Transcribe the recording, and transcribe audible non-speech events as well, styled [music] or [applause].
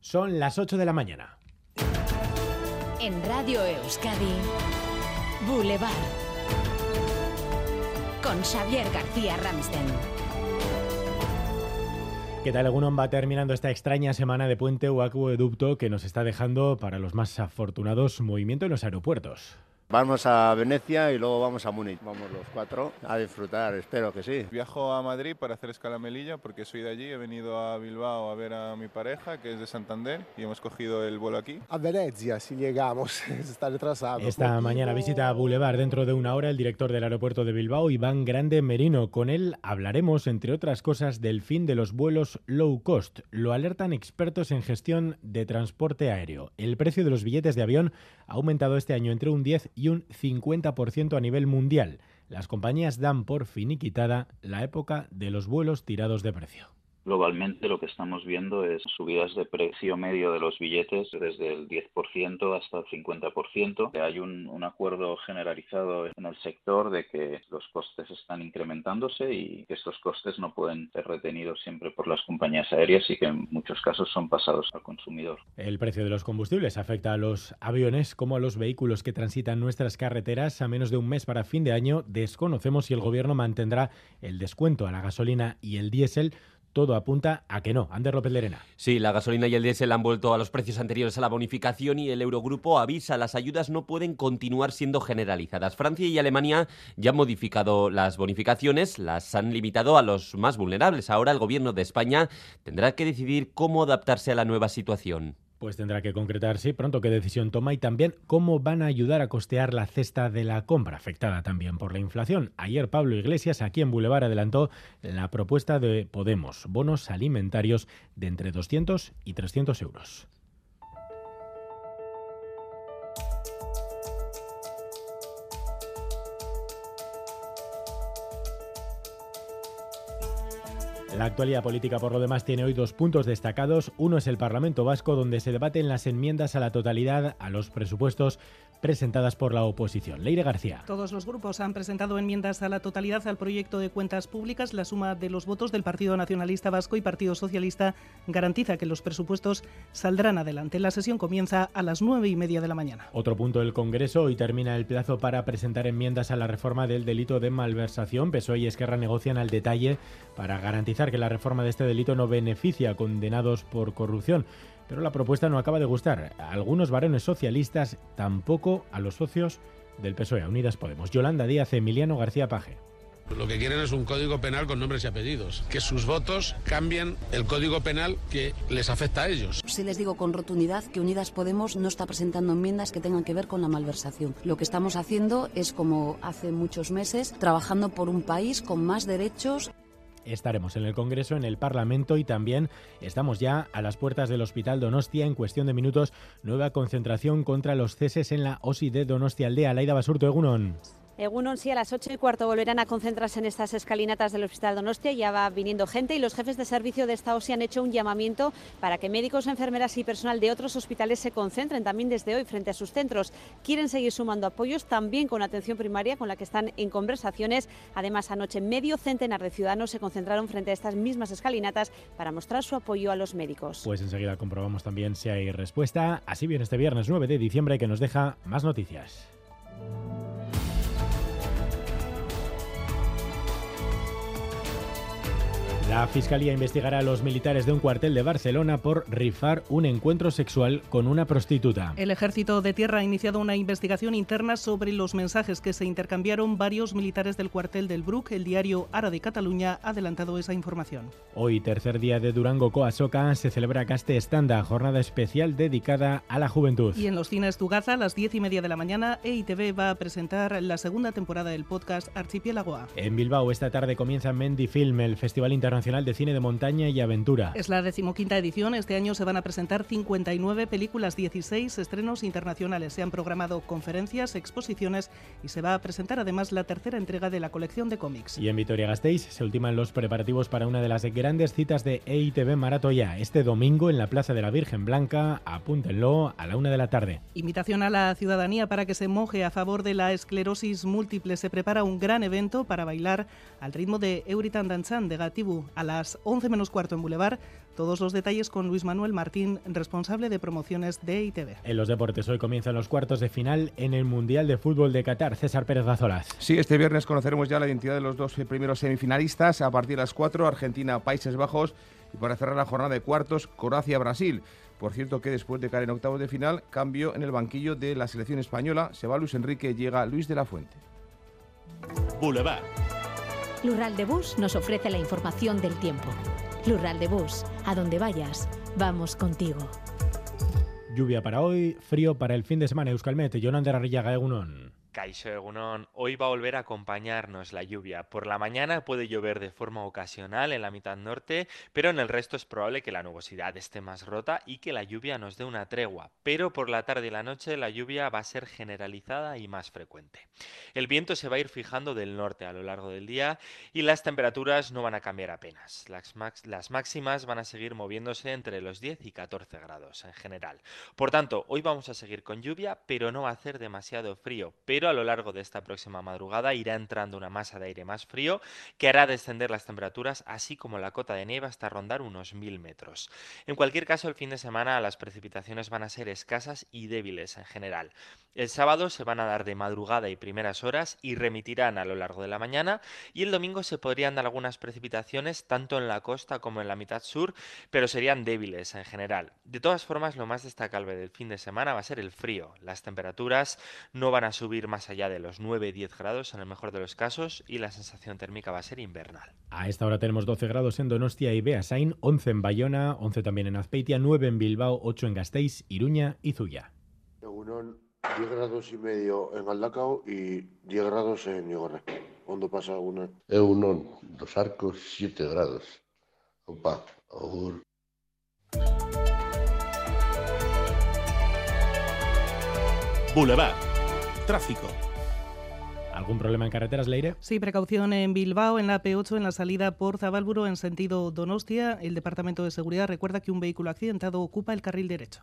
Son las 8 de la mañana. En Radio Euskadi, Boulevard. Con Xavier García Ramsten. ¿Qué tal, Egunon? Va terminando esta extraña semana de puente o acueducto que nos está dejando, para los más afortunados, movimiento en los aeropuertos. Vamos a Venecia y luego vamos a Múnich. Vamos los cuatro a disfrutar, espero que sí. Viajo a Madrid para hacer escala en Melilla porque soy de allí. He venido a Bilbao a ver a mi pareja, que es de Santander, y hemos cogido el vuelo aquí. A Venecia, si llegamos, [laughs] está retrasado. Esta mañana visita a Boulevard dentro de una hora el director del aeropuerto de Bilbao, Iván Grande Merino. Con él hablaremos, entre otras cosas, del fin de los vuelos low cost. Lo alertan expertos en gestión de transporte aéreo. El precio de los billetes de avión ha aumentado este año entre un 10 y un 50% a nivel mundial. Las compañías dan por finiquitada la época de los vuelos tirados de precio. Globalmente lo que estamos viendo es subidas de precio medio de los billetes desde el 10% hasta el 50%. Hay un, acuerdo generalizado en el sector de que los costes están incrementándose y que estos costes no pueden ser retenidos siempre por las compañías aéreas y que en muchos casos son pasados al consumidor. El precio de los combustibles afecta a los aviones como a los vehículos que transitan nuestras carreteras. A menos de un mes para fin de año desconocemos si el gobierno mantendrá el descuento a la gasolina y el diésel todo apunta a que no. Ander López Lerena. Sí, la gasolina y el diésel han vuelto a los precios anteriores a la bonificación y el Eurogrupo avisa las ayudas no pueden continuar siendo generalizadas. Francia y Alemania ya han modificado las bonificaciones, las han limitado a los más vulnerables. Ahora el gobierno de España tendrá que decidir cómo adaptarse a la nueva situación. Pues tendrá que concretar, sí, pronto qué decisión toma y también cómo van a ayudar a costear la cesta de la compra, afectada también por la inflación. Ayer Pablo Iglesias, aquí en Boulevard, adelantó la propuesta de Podemos, bonos alimentarios de entre 200 y 300 euros. La actualidad política, por lo demás, tiene hoy dos puntos destacados. Uno es el Parlamento Vasco, donde se debaten las enmiendas a la totalidad a los presupuestos presentadas por la oposición. Leire García. Todos los grupos han presentado enmiendas a la totalidad al proyecto de cuentas públicas. La suma de los votos del Partido Nacionalista Vasco y Partido Socialista garantiza que los presupuestos saldrán adelante. La sesión comienza a las nueve y media de la mañana. Otro punto del Congreso. Hoy termina el plazo para presentar enmiendas a la reforma del delito de malversación. PSOE y Esquerra negocian al detalle para garantizar que la reforma de este delito no beneficia a condenados por corrupción pero la propuesta no acaba de gustar a algunos varones socialistas, tampoco a los socios del PSOE, a Unidas Podemos. Yolanda Díaz, Emiliano García Paje. Lo que quieren es un código penal con nombres y apellidos, que sus votos cambien el código penal que les afecta a ellos. Sí les digo con rotundidad que Unidas Podemos no está presentando enmiendas que tengan que ver con la malversación. Lo que estamos haciendo es, como hace muchos meses, trabajando por un país con más derechos estaremos en el Congreso, en el Parlamento y también estamos ya a las puertas del Hospital Donostia. En cuestión de minutos, nueva concentración contra los ceses en la OSI de Donostia Aldea. Laida Basurto, Egunon. Egunon, sí, a las ocho y cuarto volverán a concentrarse en estas escalinatas del Hospital Donostia. Ya va viniendo gente y los jefes de servicio de esta OSI han hecho un llamamiento para que médicos, enfermeras y personal de otros hospitales se concentren también desde hoy frente a sus centros. Quieren seguir sumando apoyos también con atención primaria, con la que están en conversaciones. Además, anoche medio centenar de ciudadanos se concentraron frente a estas mismas escalinatas para mostrar su apoyo a los médicos. Pues enseguida comprobamos también si hay respuesta. Así viene este viernes 9 de diciembre que nos deja más noticias. La Fiscalía investigará a los militares de un cuartel de Barcelona por rifar un encuentro sexual con una prostituta. El Ejército de Tierra ha iniciado una investigación interna sobre los mensajes que se intercambiaron varios militares del cuartel del Bruc. El diario Ara de Cataluña ha adelantado esa información. Hoy, tercer día de Durango Coasoca, se celebra Caste Estanda, jornada especial dedicada a la juventud. Y en los cines Tugaza, a las diez y media de la mañana, EITV va a presentar la segunda temporada del podcast Archipiélagoa. En Bilbao, esta tarde comienza Mendy Film, el Festival Internacional de Cine de Montaña y Aventura. Es la decimoquinta edición. Este año se van a presentar 59 películas, 16 estrenos internacionales. Se han programado conferencias, exposiciones y se va a presentar además la tercera entrega de la colección de cómics. Y en Vitoria-Gasteiz se ultiman los preparativos para una de las grandes citas de EITV Maratoya. Este domingo en la Plaza de la Virgen Blanca, apúntenlo, a la una de la tarde. Invitación a la ciudadanía para que se moje a favor de la esclerosis múltiple. Se prepara un gran evento para bailar al ritmo de Euritan Danchan de Gatibu a las 11 menos cuarto en Boulevard Todos los detalles con Luis Manuel Martín, responsable de promociones de ITV. En los deportes hoy comienzan los cuartos de final en el Mundial de Fútbol de Qatar. César Pérez Gazolas. Sí, este viernes conoceremos ya la identidad de los dos primeros semifinalistas a partir de las 4, Argentina, Países Bajos y para cerrar la jornada de cuartos, Croacia-Brasil. Por cierto que después de caer en octavos de final, cambio en el banquillo de la selección española. Se va Luis Enrique, llega Luis de la Fuente. Boulevard. Lural de Bus nos ofrece la información del tiempo. Lural de Bus, a donde vayas, vamos contigo. Lluvia para hoy, frío para el fin de semana. Euskalmet, Jonander Arrillaga, Egunon. Caixo Egunon, hoy va a volver a acompañarnos la lluvia. Por la mañana puede llover de forma ocasional en la mitad norte, pero en el resto es probable que la nubosidad esté más rota y que la lluvia nos dé una tregua. Pero por la tarde y la noche la lluvia va a ser generalizada y más frecuente. El viento se va a ir fijando del norte a lo largo del día y las temperaturas no van a cambiar apenas. Las, máximas van a seguir moviéndose entre los 10 y 14 grados en general. Por tanto, hoy vamos a seguir con lluvia, pero no va a hacer demasiado frío a lo largo de esta próxima madrugada irá entrando una masa de aire más frío que hará descender las temperaturas, así como la cota de nieve hasta rondar unos 1000 metros. En cualquier caso, el fin de semana las precipitaciones van a ser escasas y débiles en general. El sábado se van a dar de madrugada y primeras horas y remitirán a lo largo de la mañana y el domingo se podrían dar algunas precipitaciones tanto en la costa como en la mitad sur, pero serían débiles en general. De todas formas, lo más destacable del fin de semana va a ser el frío. Las temperaturas no van a subir más allá de los 9-10 grados en el mejor de los casos y la sensación térmica va a ser invernal. A esta hora tenemos 12 grados en Donostia y Beasain, 11 en Bayona, 11 también en Azpeitia, 9 en Bilbao, 8 en Gasteiz, Iruña y Zuya. 10 grados y medio en Aldacao y 10 grados en Igorre. ¿Cuándo pasa alguna? Eunon, dos arcos, 7 grados. Opa, agur. Boulevard. Tráfico. ¿Algún problema en carreteras, Leire? Sí, precaución en Bilbao, en la P8, en la salida por Zabalburo, en sentido Donostia. El Departamento de Seguridad recuerda que un vehículo accidentado ocupa el carril derecho.